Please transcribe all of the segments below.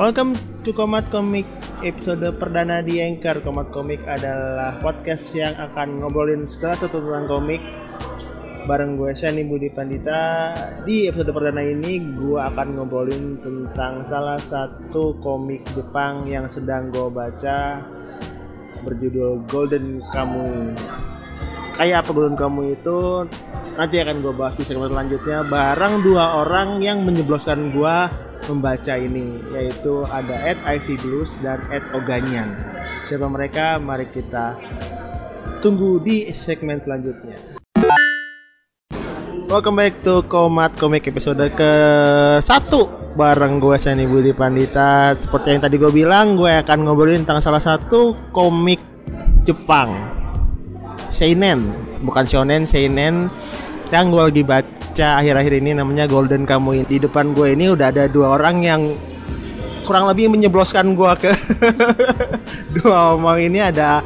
Welcome to Komat Komik episode perdana di Anchor. Komat Komik adalah podcast yang akan ngobrolin segala sesuatu tentang komik bareng gue Shani Budi Pandita. Di episode perdana ini gue akan ngobrolin tentang salah satu komik Jepang yang sedang gue baca berjudul Golden Kamuy. Kayak apa Golden Kamuy itu nanti akan gue bahas di segmen selanjutnya bareng dua orang yang menyebloskan gue membaca ini yaitu ada Ed IC Blues dan Ed Oganyan. Siapa mereka? Mari kita tunggu di segmen selanjutnya. Welcome back to Komat Komik episode ke satu bareng gue Sani Budi Pandita. Seperti yang tadi gue bilang, gue akan ngobrolin tentang salah satu komik Jepang, seinen, bukan shonen, seinen yang gue lagi baca akhir-akhir ini namanya Golden Kamuy. Di depan gue ini udah ada dua orang yang kurang lebih menyebloskan gue ke dua omong ini ada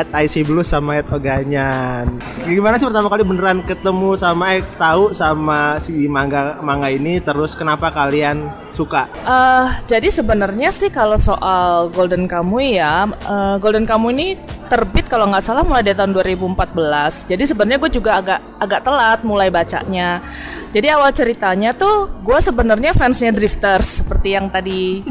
Ed IC Blue sama Ed Oganyan. Gimana sih pertama kali beneran ketemu sama Ed tahu sama si manga manga ini terus kenapa kalian suka? Uh, jadi sebenarnya sih kalau soal Golden Kamuy ya, uh, Golden Kamuy ini terbit kalau nggak salah mulai dari tahun 2014. Jadi sebenarnya gue juga agak agak telat mulai bacanya. Jadi awal ceritanya tuh gue sebenarnya fansnya Drifters seperti yang tadi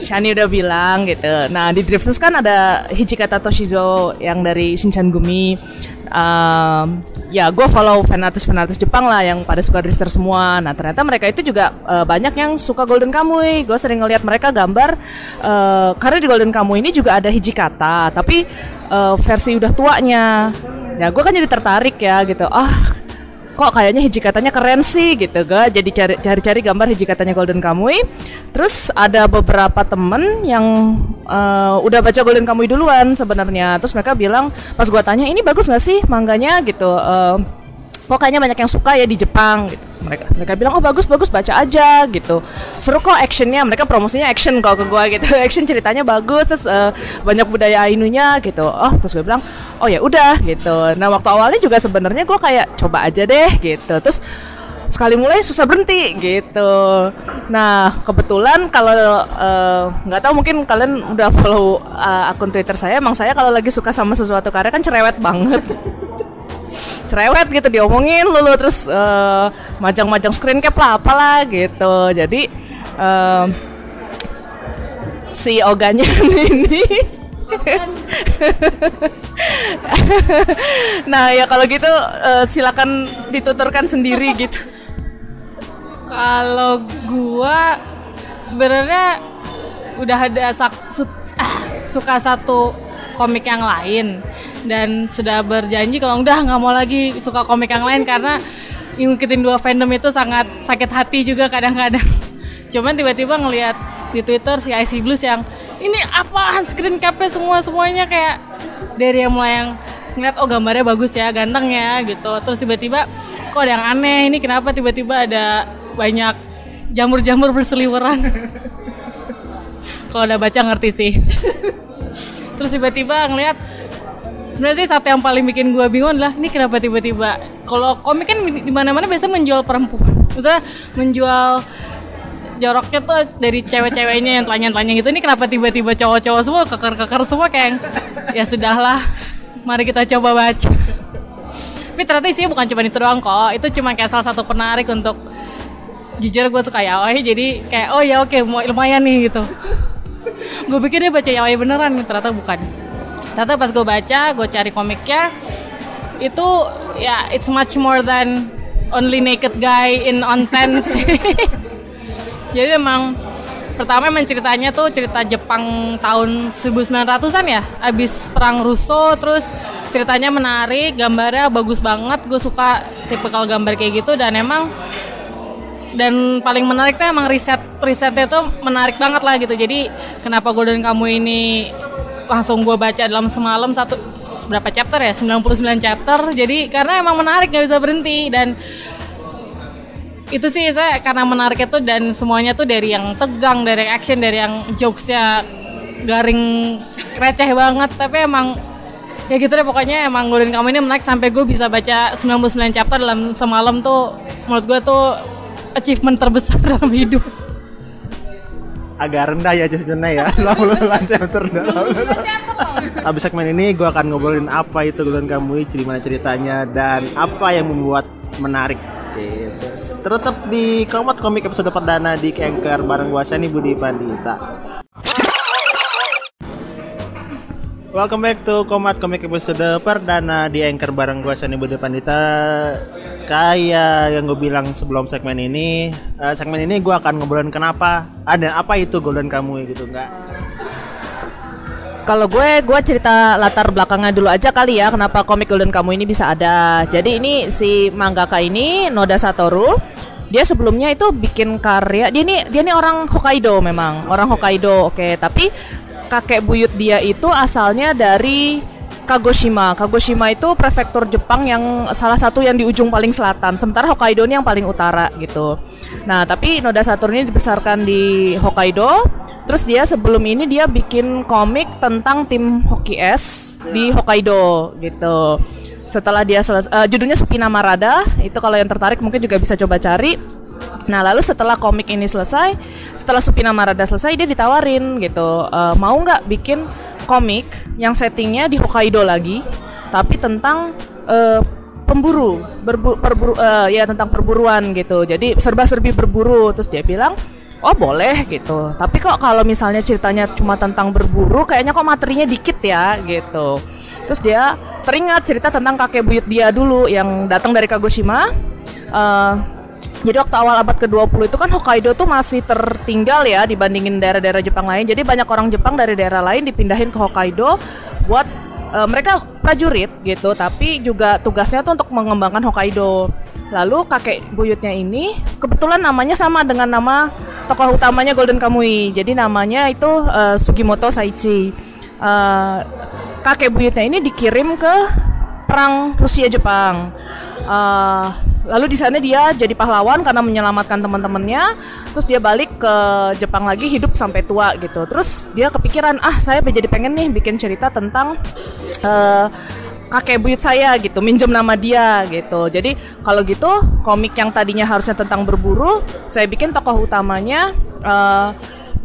Shani udah bilang gitu. Nah di Drifters kan ada Hijikata Toshizo yang dari Shinchan Gumi. Um, ya gue follow fan artis fan artis Jepang lah yang pada suka drifter semua. Nah ternyata mereka itu juga uh, banyak yang suka Golden Kamuy. Gue sering ngeliat mereka gambar uh, karena di Golden Kamuy ini juga ada Hijikata, tapi uh, versi udah tuanya. Ya gue kan jadi tertarik ya gitu. Ah kok kayaknya hijikatanya keren sih gitu ga. Jadi cari cari cari gambar hijikatanya Golden Kamuy terus ada beberapa temen yang uh, udah baca Golden Kamuy duluan sebenarnya. Terus mereka bilang pas gua tanya ini bagus nggak sih mangganya? Gitu uh, kok kayaknya banyak yang suka ya di Jepang gitu. Mereka mereka bilang oh bagus bagus baca aja gitu. Seru kok actionnya mereka promosinya action kok ke gue gitu. Action ceritanya bagus terus uh, banyak budaya Ainunya gitu. Oh terus gue bilang oh ya udah gitu. Nah waktu awalnya juga sebenarnya gue kayak coba aja deh gitu. Terus sekali mulai susah berhenti gitu. Nah kebetulan kalau nggak uh, tahu mungkin kalian udah follow uh, akun Twitter saya, emang saya kalau lagi suka sama sesuatu karya kan cerewet banget cerewet gitu diomongin lulu terus uh, majang-majang screen cap lah apalah gitu. Jadi uh, si oganya ini. Nah ya kalau gitu uh, silakan dituturkan sendiri gitu. Kalau gua sebenarnya udah ada sak, su, ah, suka satu komik yang lain. Dan sudah berjanji kalau udah nggak mau lagi suka komik yang lain karena ngikutin dua fandom itu sangat sakit hati juga kadang-kadang. Cuman tiba-tiba ngelihat di Twitter si IC Blues yang ini apaan? Screen capnya semua semuanya kayak dari yang mulai yang ngeliat oh gambarnya bagus ya ganteng ya gitu. Terus tiba-tiba kok ada yang aneh? Ini kenapa tiba-tiba ada banyak jamur-jamur berseliweran? Kalau udah baca ngerti sih terus tiba-tiba ngeliat sebenarnya sih satu yang paling bikin gue bingung adalah ini kenapa tiba-tiba? Kalau komik kan di mana-mana biasa menjual perempuan. Misalnya menjual joroknya tuh dari cewek-ceweknya yang telanjang-telanjang gitu. Ini kenapa tiba-tiba cowok-cowok semua keker-keker semua kayak ya sudahlah mari kita coba baca. Tapi ternyata isinya bukan cuma itu doang kok. Itu cuma kayak salah satu penarik untuk jujur gue suka yaoi jadi kayak oh ya oke lumayan nih gitu gue pikir dia baca yaoi beneran ternyata bukan. Ternyata pas gue baca gue cari komiknya itu ya it's much more than only naked guy in onsen jadi emang pertama emang ceritanya tuh cerita Jepang tahun 1900-an ya abis perang Russo terus ceritanya menarik gambarnya bagus banget gue suka tipikal gambar kayak gitu dan emang dan paling menarik tuh emang riset risetnya tuh menarik banget lah gitu. Jadi kenapa Golden Kamu ini langsung gue baca dalam semalam satu berapa chapter ya? 99 chapter. Jadi karena emang menarik nggak bisa berhenti. Dan itu sih saya karena menarik itu dan semuanya tuh dari yang tegang dari action dari yang jokesnya garing receh banget. Tapi emang ya gitu deh pokoknya emang Golden Kamu ini menarik sampai gue bisa baca 99 chapter dalam semalam tuh. Menurut gue tuh achievement terbesar dalam hidup. Agak rendah ya chapternya ya. 88 chapter Abis segmen ini gue akan ngobrolin apa itu Golden Kamui, gimana ceritanya dan apa yang membuat menarik. Gitu. Tetap di Komot Komik episode perdana di Anchor bareng gue Shani Budi Pandita. Welcome back to Komat Komik episode perdana di Anchor bareng gue Shani Budi Pandita Kayak yang gue bilang sebelum segmen ini uh, Segmen ini gue akan ngobrolin kenapa Ada apa itu Golden Kamui gitu enggak Kalau gue, gue cerita latar belakangnya dulu aja kali ya kenapa komik Golden Kamu ini bisa ada. Jadi ini si mangaka ini Noda Satoru, dia sebelumnya itu bikin karya. Dia ini dia ini orang Hokkaido memang, orang Hokkaido. Oke, tapi kakek buyut dia itu asalnya dari Kagoshima. Kagoshima itu prefektur Jepang yang salah satu yang di ujung paling selatan, sementara Hokkaido ini yang paling utara gitu. Nah, tapi Noda Saturn ini dibesarkan di Hokkaido. Terus dia sebelum ini dia bikin komik tentang tim hoki es di Hokkaido gitu. Setelah dia selesai, uh, judulnya Supina Marada, itu kalau yang tertarik mungkin juga bisa coba cari. Nah lalu setelah komik ini selesai, setelah Supina Marada selesai dia ditawarin gitu, uh, mau nggak bikin komik yang settingnya di Hokkaido lagi, tapi tentang uh, pemburu, berbu, perburu, uh, ya tentang perburuan gitu. Jadi serba-serbi berburu. Terus dia bilang, oh boleh gitu. Tapi kok kalau misalnya ceritanya cuma tentang berburu, kayaknya kok materinya dikit ya gitu. Terus dia teringat cerita tentang kakek buyut dia dulu yang datang dari Kagoshima. Uh, jadi waktu awal abad ke-20 itu kan Hokkaido tuh masih tertinggal ya dibandingin daerah-daerah Jepang lain. Jadi banyak orang Jepang dari daerah lain dipindahin ke Hokkaido buat uh, mereka prajurit gitu, tapi juga tugasnya tuh untuk mengembangkan Hokkaido. Lalu kakek buyutnya ini kebetulan namanya sama dengan nama tokoh utamanya Golden Kamui. Jadi namanya itu uh, Sugimoto Saichi. Uh, kakek buyutnya ini dikirim ke perang Rusia Jepang. Uh, lalu di sana dia jadi pahlawan karena menyelamatkan teman-temannya. Terus dia balik ke Jepang lagi hidup sampai tua gitu. Terus dia kepikiran ah saya jadi pengen nih bikin cerita tentang uh, kakek buyut saya gitu. Minjem nama dia gitu. Jadi kalau gitu komik yang tadinya harusnya tentang berburu saya bikin tokoh utamanya uh,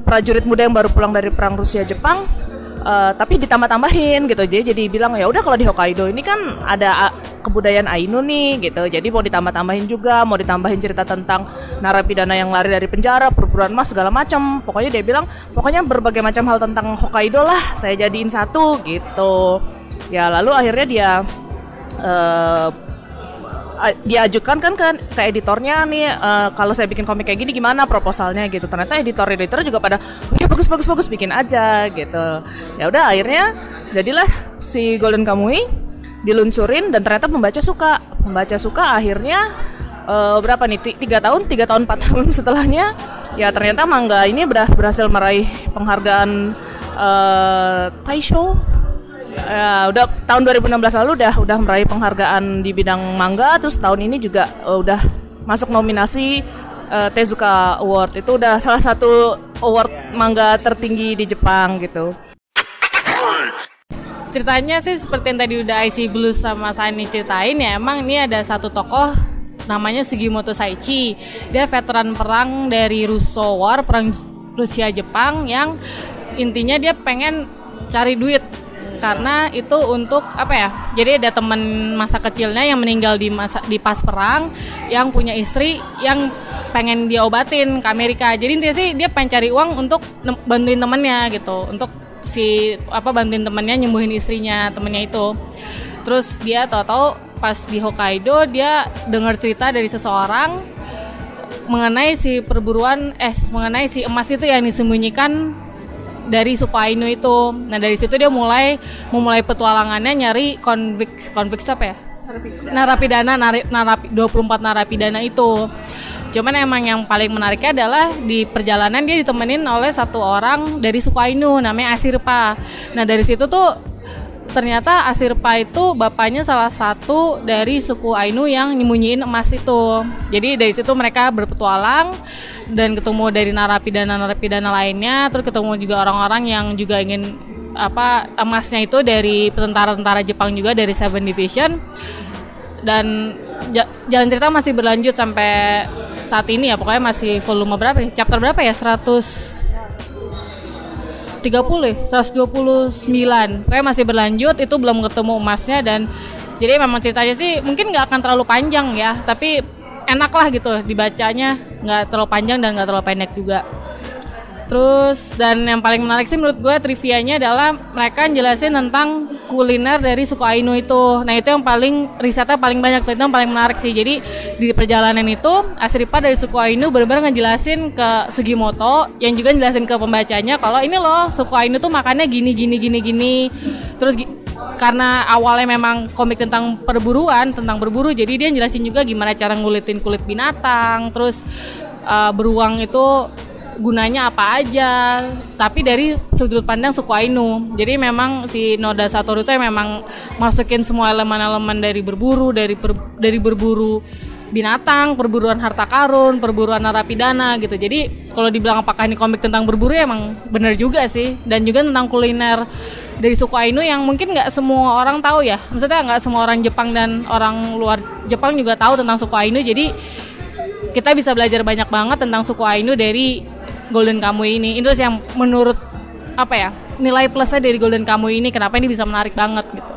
prajurit muda yang baru pulang dari perang Rusia Jepang uh, tapi ditambah-tambahin gitu. Jadi jadi bilang ya udah kalau di Hokkaido ini kan ada kebudayaan Ainu nih gitu. Jadi mau ditambah-tambahin juga mau ditambahin cerita tentang narapidana yang lari dari penjara perburuan emas segala macam pokoknya dia bilang pokoknya berbagai macam hal tentang Hokkaido lah saya jadiin satu gitu. Ya lalu akhirnya dia uh, diajukan kan ke, ke editornya nih uh, kalau saya bikin komik kayak gini gimana proposalnya gitu. Ternyata editor editor juga pada oh, ya bagus bagus bagus bikin aja gitu. Ya udah akhirnya jadilah si Golden Kamui diluncurin dan ternyata pembaca suka. Pembaca suka akhirnya uh, berapa nih tiga tahun tiga tahun empat tahun setelahnya ya ternyata mangga ini berhasil meraih penghargaan uh, Taisho ya udah tahun 2016 lalu udah udah meraih penghargaan di bidang manga terus tahun ini juga uh, udah masuk nominasi uh, Tezuka Award. Itu udah salah satu award manga tertinggi di Jepang gitu. Ceritanya sih seperti yang tadi udah IC Blues sama Sani ceritain ya emang ini ada satu tokoh namanya Sugimoto Saichi. Dia veteran perang dari Russo War perang Rusia Jepang yang intinya dia pengen cari duit karena itu untuk apa ya jadi ada teman masa kecilnya yang meninggal di masa di pas perang yang punya istri yang pengen dia obatin ke Amerika. Jadi intinya sih dia pengen cari uang untuk bantuin temennya gitu. Untuk si apa bantuin temennya nyembuhin istrinya temennya itu. Terus dia tahu-tahu pas di Hokkaido dia dengar cerita dari seseorang mengenai si perburuan eh mengenai si emas itu yang disembunyikan dari suku Ainu itu. Nah dari situ dia mulai memulai petualangannya nyari konvik konvik apa ya? Narapidana, narapi, narapi, 24 narapidana itu. Cuman emang yang paling menariknya adalah di perjalanan dia ditemenin oleh satu orang dari suku Ainu namanya Asirpa. Nah dari situ tuh ternyata Asirpa itu bapaknya salah satu dari suku Ainu yang nyembunyiin emas itu. Jadi dari situ mereka berpetualang dan ketemu dari narapidana-narapidana lainnya, terus ketemu juga orang-orang yang juga ingin apa emasnya itu dari tentara-tentara Jepang juga dari Seven Division. Dan jalan cerita masih berlanjut sampai saat ini ya. Pokoknya masih volume berapa ya? Chapter berapa ya? 100 130 ya 129 kayak masih berlanjut itu belum ketemu emasnya dan jadi memang ceritanya sih mungkin nggak akan terlalu panjang ya tapi enak lah gitu dibacanya. Nggak terlalu panjang dan nggak terlalu pendek juga Terus dan yang paling menarik sih menurut gue trivianya adalah mereka jelasin tentang kuliner dari suku Ainu itu. Nah itu yang paling risetnya paling banyak itu yang paling menarik sih. Jadi di perjalanan itu Asripa dari suku Ainu benar-benar ngejelasin ke Sugimoto yang juga jelasin ke pembacanya kalau ini loh suku Ainu tuh makannya gini gini gini gini. Terus karena awalnya memang komik tentang perburuan tentang berburu jadi dia jelasin juga gimana cara ngulitin kulit binatang terus uh, beruang itu gunanya apa aja tapi dari sudut pandang suku Ainu jadi memang si Noda Satoru itu memang masukin semua elemen-elemen dari berburu dari per, dari berburu binatang, perburuan harta karun, perburuan narapidana gitu. Jadi kalau dibilang apakah ini komik tentang berburu ya emang bener juga sih. Dan juga tentang kuliner dari suku Ainu yang mungkin nggak semua orang tahu ya. Maksudnya nggak semua orang Jepang dan orang luar Jepang juga tahu tentang suku Ainu. Jadi kita bisa belajar banyak banget tentang suku Ainu dari Golden Kamu ini. Itu yang menurut apa ya nilai plusnya dari Golden Kamu ini kenapa ini bisa menarik banget gitu.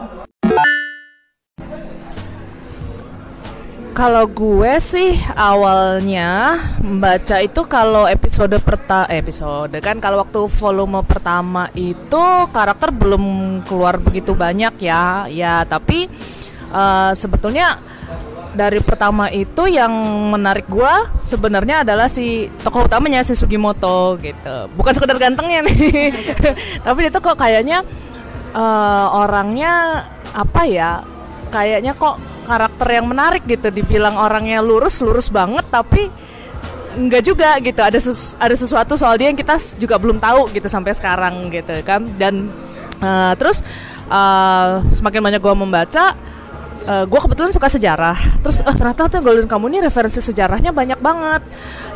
Kalau gue sih awalnya membaca itu kalau episode perta eh, episode kan kalau waktu volume pertama itu karakter belum keluar begitu banyak ya ya tapi uh, sebetulnya dari pertama itu yang menarik gua sebenarnya adalah si tokoh utamanya si Sugimoto gitu. Bukan sekedar gantengnya nih. Tapi itu kok kayaknya uh, orangnya apa ya kayaknya kok karakter yang menarik gitu. Dibilang orangnya lurus lurus banget tapi enggak juga gitu. Ada ses ada sesuatu soal dia yang kita juga belum tahu gitu sampai sekarang gitu kan. Dan uh, terus uh, semakin banyak gue membaca uh, gue kebetulan suka sejarah. Terus uh, ternyata tuh Golden Kamu ini referensi sejarahnya banyak banget.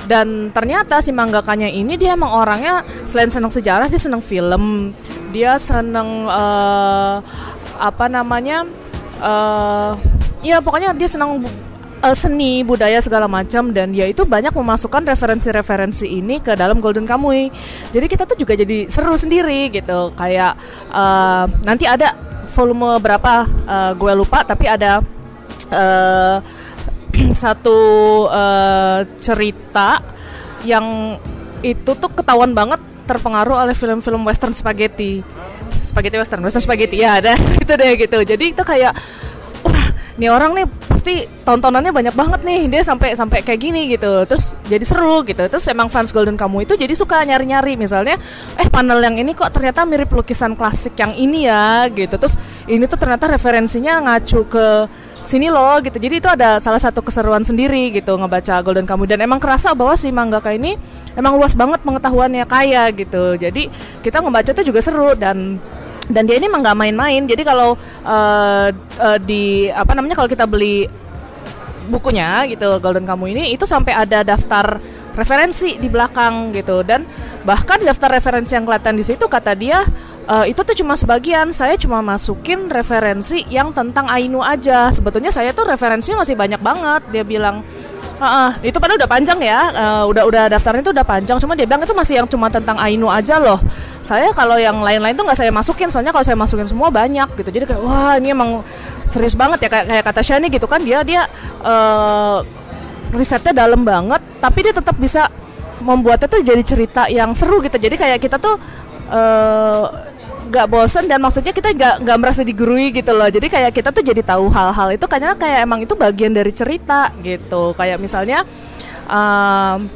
Dan ternyata si manggakanya ini dia emang orangnya selain senang sejarah dia senang film. Dia senang uh, apa namanya uh, ya pokoknya dia senang uh, seni budaya segala macam. Dan dia itu banyak memasukkan referensi-referensi ini ke dalam Golden Kamui jadi kita tuh juga jadi seru sendiri gitu. Kayak uh, nanti ada volume berapa? Uh, gue lupa tapi ada uh, satu uh, cerita yang itu tuh ketahuan banget terpengaruh oleh film-film western spaghetti. Spaghetti western western spaghetti ya ada. Itu deh gitu. Jadi itu kayak nih orang nih pasti tontonannya banyak banget nih dia sampai sampai kayak gini gitu. Terus jadi seru gitu. Terus emang fans Golden Kamu itu jadi suka nyari-nyari. Misalnya eh panel yang ini kok ternyata mirip lukisan klasik yang ini ya gitu. Terus ini tuh ternyata referensinya ngacu ke sini loh gitu. Jadi itu ada salah satu keseruan sendiri gitu ngebaca Golden Kamu. Dan emang kerasa bahwa si mangaka ini emang luas banget pengetahuannya kaya gitu. Jadi kita ngebaca itu juga seru dan dan dia ini emang nggak main-main. Jadi kalau uh, uh, di apa namanya kalau kita beli bukunya gitu Golden Kamu ini itu sampai ada daftar referensi di belakang gitu. Dan bahkan daftar referensi yang kelihatan di situ kata dia uh, itu tuh cuma sebagian. Saya cuma masukin referensi yang tentang Ainu aja. Sebetulnya saya tuh referensinya masih banyak banget. Dia bilang Uh, itu padahal udah panjang ya, uh, udah udah daftarnya itu udah panjang. Cuma dia bilang itu masih yang cuma tentang Ainu aja loh. Saya kalau yang lain-lain tuh nggak saya masukin, soalnya kalau saya masukin semua banyak gitu. Jadi kayak wah ini emang serius banget ya kayak kayak kata Shani gitu kan dia dia uh, risetnya dalam banget, tapi dia tetap bisa membuatnya tuh jadi cerita yang seru gitu. Jadi kayak kita tuh uh, nggak bosen dan maksudnya kita nggak nggak merasa digurui gitu loh. Jadi kayak kita tuh jadi tahu hal-hal itu karena kayak emang itu bagian dari cerita gitu. Kayak misalnya um,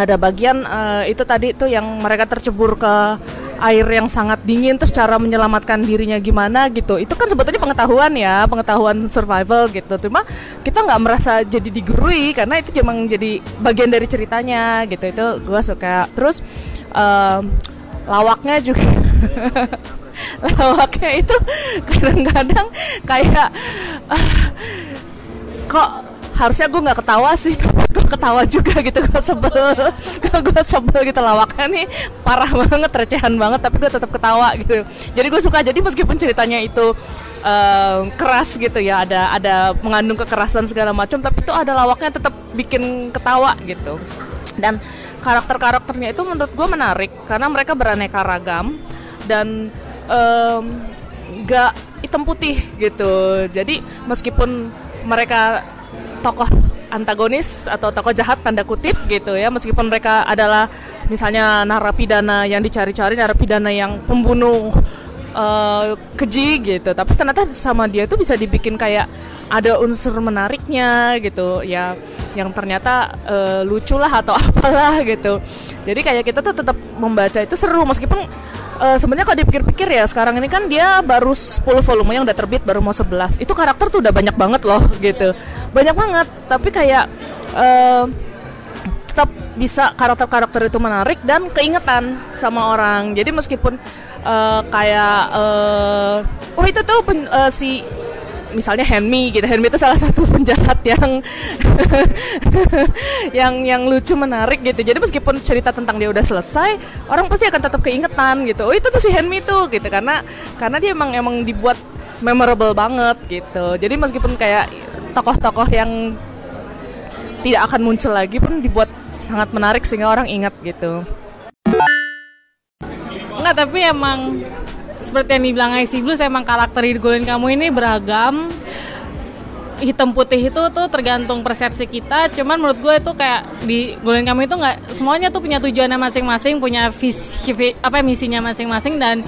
ada bagian uh, itu tadi tuh yang mereka tercebur ke air yang sangat dingin terus cara menyelamatkan dirinya gimana gitu. Itu kan sebetulnya pengetahuan ya pengetahuan survival gitu. Cuma kita nggak merasa jadi digurui karena itu cuma jadi bagian dari ceritanya gitu. Itu gue suka. Terus uh, lawaknya juga. Lawaknya itu kadang-kadang kayak uh, kok harusnya gue nggak ketawa sih gue ketawa juga gitu gue sebel. Gue sebel gitu lawaknya nih parah banget recehan banget tapi gue tetap ketawa gitu. Jadi gue suka jadi meskipun ceritanya itu uh, keras gitu ya ada ada mengandung kekerasan segala macam tapi itu ada lawaknya tetap bikin ketawa gitu. Dan karakter-karakternya itu menurut gue menarik karena mereka beraneka ragam dan em, nggak hitam putih gitu. Jadi meskipun mereka tokoh antagonis atau tokoh jahat tanda kutip gitu ya meskipun mereka adalah misalnya narapidana yang dicari-cari narapidana yang pembunuh eh, keji gitu. Tapi ternyata sama dia itu bisa dibikin kayak ada unsur menariknya gitu. Ya yang ternyata eh, lucu lah atau apalah gitu. Jadi kayak kita tuh tetap membaca itu seru. Meskipun eh, sebenarnya kalau dipikir-pikir ya sekarang ini kan dia baru 10 volume yang udah terbit baru mau 11 itu karakter tuh udah banyak banget loh gitu. Banyak banget. Tapi kayak eh, tetap bisa karakter-karakter itu menarik dan keingetan sama orang. Jadi meskipun eh, kayak eh, oh itu tuh pen- eh, si misalnya Henmi gitu. Henmi itu salah satu penjahat yang yang yang lucu menarik gitu. Jadi meskipun cerita tentang dia udah selesai, orang pasti akan tetap keingetan gitu. Oh itu tuh si Henmi tuh gitu karena karena dia emang emang dibuat memorable banget gitu. Jadi meskipun kayak tokoh-tokoh yang tidak akan muncul lagi pun dibuat sangat menarik sehingga orang ingat gitu. Enggak, tapi emang seperti yang dibilang IC Blues emang karakter di Golden Kamu ini beragam. Hitam putih itu tuh tergantung persepsi kita. Cuman menurut gue itu kayak di Golden Kamu itu nggak semuanya tuh punya tujuannya masing-masing, punya visi vi- apa misinya masing-masing dan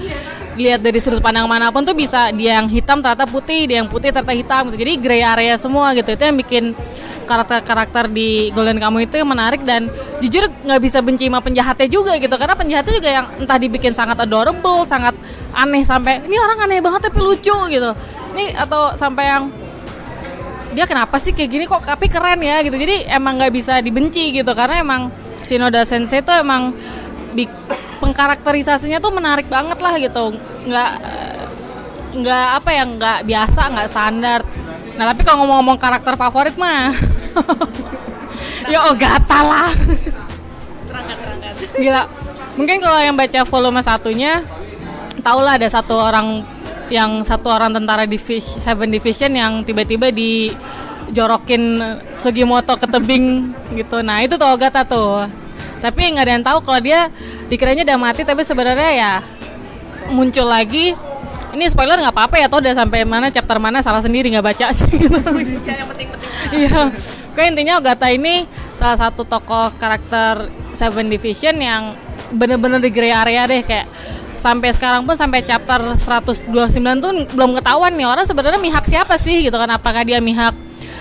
lihat dari sudut pandang mana pun tuh bisa dia yang hitam ternyata putih, dia yang putih ternyata hitam gitu. Jadi gray area semua gitu. Itu yang bikin karakter-karakter di Golden Kamu itu menarik dan jujur nggak bisa benci sama penjahatnya juga gitu karena penjahatnya juga yang entah dibikin sangat adorable, sangat aneh sampai ini orang aneh banget tapi lucu gitu. Ini atau sampai yang dia kenapa sih kayak gini kok tapi keren ya gitu. Jadi emang nggak bisa dibenci gitu karena emang Shinoda Sensei itu emang pengkarakterisasinya tuh menarik banget lah gitu. Nggak nggak apa ya nggak biasa nggak standar nah tapi kalau ngomong-ngomong karakter favorit mah ya Ogata lah. Gila. Mungkin kalau yang baca volume satunya tau lah ada satu orang yang satu orang tentara divis Seven Division yang tiba-tiba dijorokin Sugimoto ke tebing gitu. Nah itu tuh Ogata tuh. Tapi nggak ada yang tahu kalau dia dikiranya udah mati tapi sebenarnya ya muncul lagi. Ini spoiler nggak apa-apa ya toh udah sampai mana chapter mana salah sendiri nggak baca. Sih gitu. Iya. Kayak intinya Ogata ini salah satu tokoh karakter Seven Division yang bener-bener di gray area deh kayak sampai sekarang pun sampai chapter 129 tuh belum ketahuan nih orang sebenarnya mihak siapa sih gitu kan. Apakah dia mihak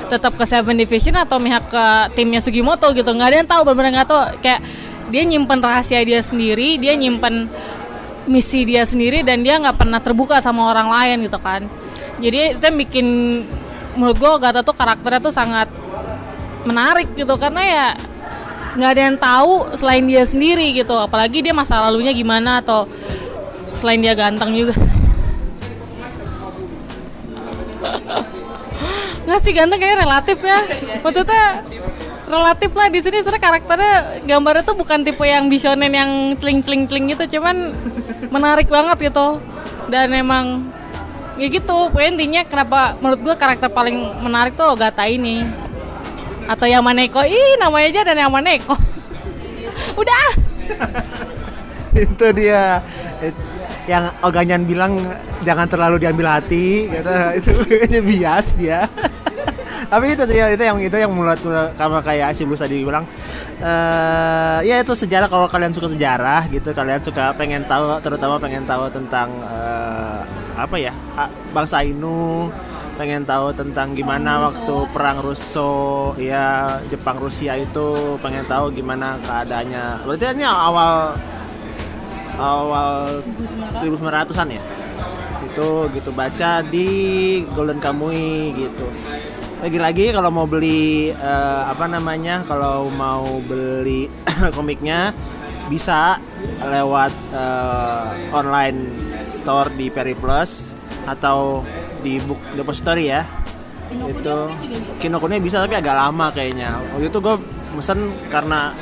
tetap ke Seven Division atau mihak ke timnya Sugimoto gitu? Nggak ada yang tahu benar-benar nggak tahu. Kayak dia nyimpen rahasia dia sendiri dia nyimpen misi dia sendiri dan dia nggak pernah terbuka sama orang lain gitu kan. Jadi itu yang bikin menurut gue Gata tuh karakternya tuh sangat menarik gitu karena ya nggak ada yang tahu selain dia sendiri gitu. Apalagi dia masa lalunya gimana atau selain dia ganteng juga. Nggak sih ganteng kayaknya relatif ya. Maksudnya relatif lah di sini. Sebenarnya karakternya gambarnya tuh bukan tipe yang bisonen yang celing celing celing gitu. Cuman menarik banget gitu. Dan emang ya gitu. Pokoknya intinya kenapa menurut gue karakter paling menarik tuh Gata ini atau Yamaneko ih namanya aja dan Yamaneko udah. Itu dia. Yang Oganyan bilang jangan terlalu diambil hati gitu. Itu kayaknya bias dia. Tapi itu sih itu yang itu yang mulut sama kayak Asibus tadi bilang eh ya itu sejarah. Kalau kalian suka sejarah gitu kalian suka pengen tahu terutama pengen tahu tentang eh, apa ya bangsa Inu pengen tahu tentang gimana waktu perang Russo ya Jepang Rusia itu pengen tahu gimana keadaannya. Berarti ini awal awal 1900-an ya? Itu gitu baca di Golden Kamui gitu. Lagi-lagi kalau mau beli eh, apa namanya kalau mau beli komiknya bisa lewat eh, online store di Periplus atau di book depository ya. Itu Kinokuniya bisa tapi agak lama kayaknya. Waktu itu gue mesen karena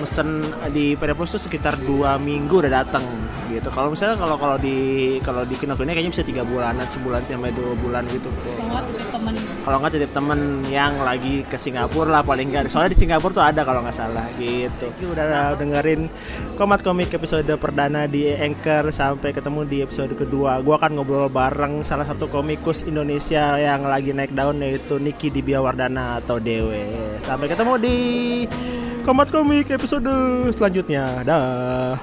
mesen di PD Pos tuh sekitar dua minggu udah datang gitu. Kalau misalnya kalau kalau di kalau di Kinokuniya kayaknya bisa tiga bulanan, sebulan sampai dua bulan gitu. Kalau nggak titip temen yang lagi ke Singapura lah paling nggak. Soalnya di Singapura tuh ada kalau nggak salah gitu. Udah dengerin komat komik episode perdana di Anchor sampai ketemu di episode kedua. Gua akan ngobrol bareng salah satu komikus Indonesia yang lagi naik daun yaitu Niki Dibiawardana atau Dewe. Sampai ketemu di komat komik episode selanjutnya. Dah.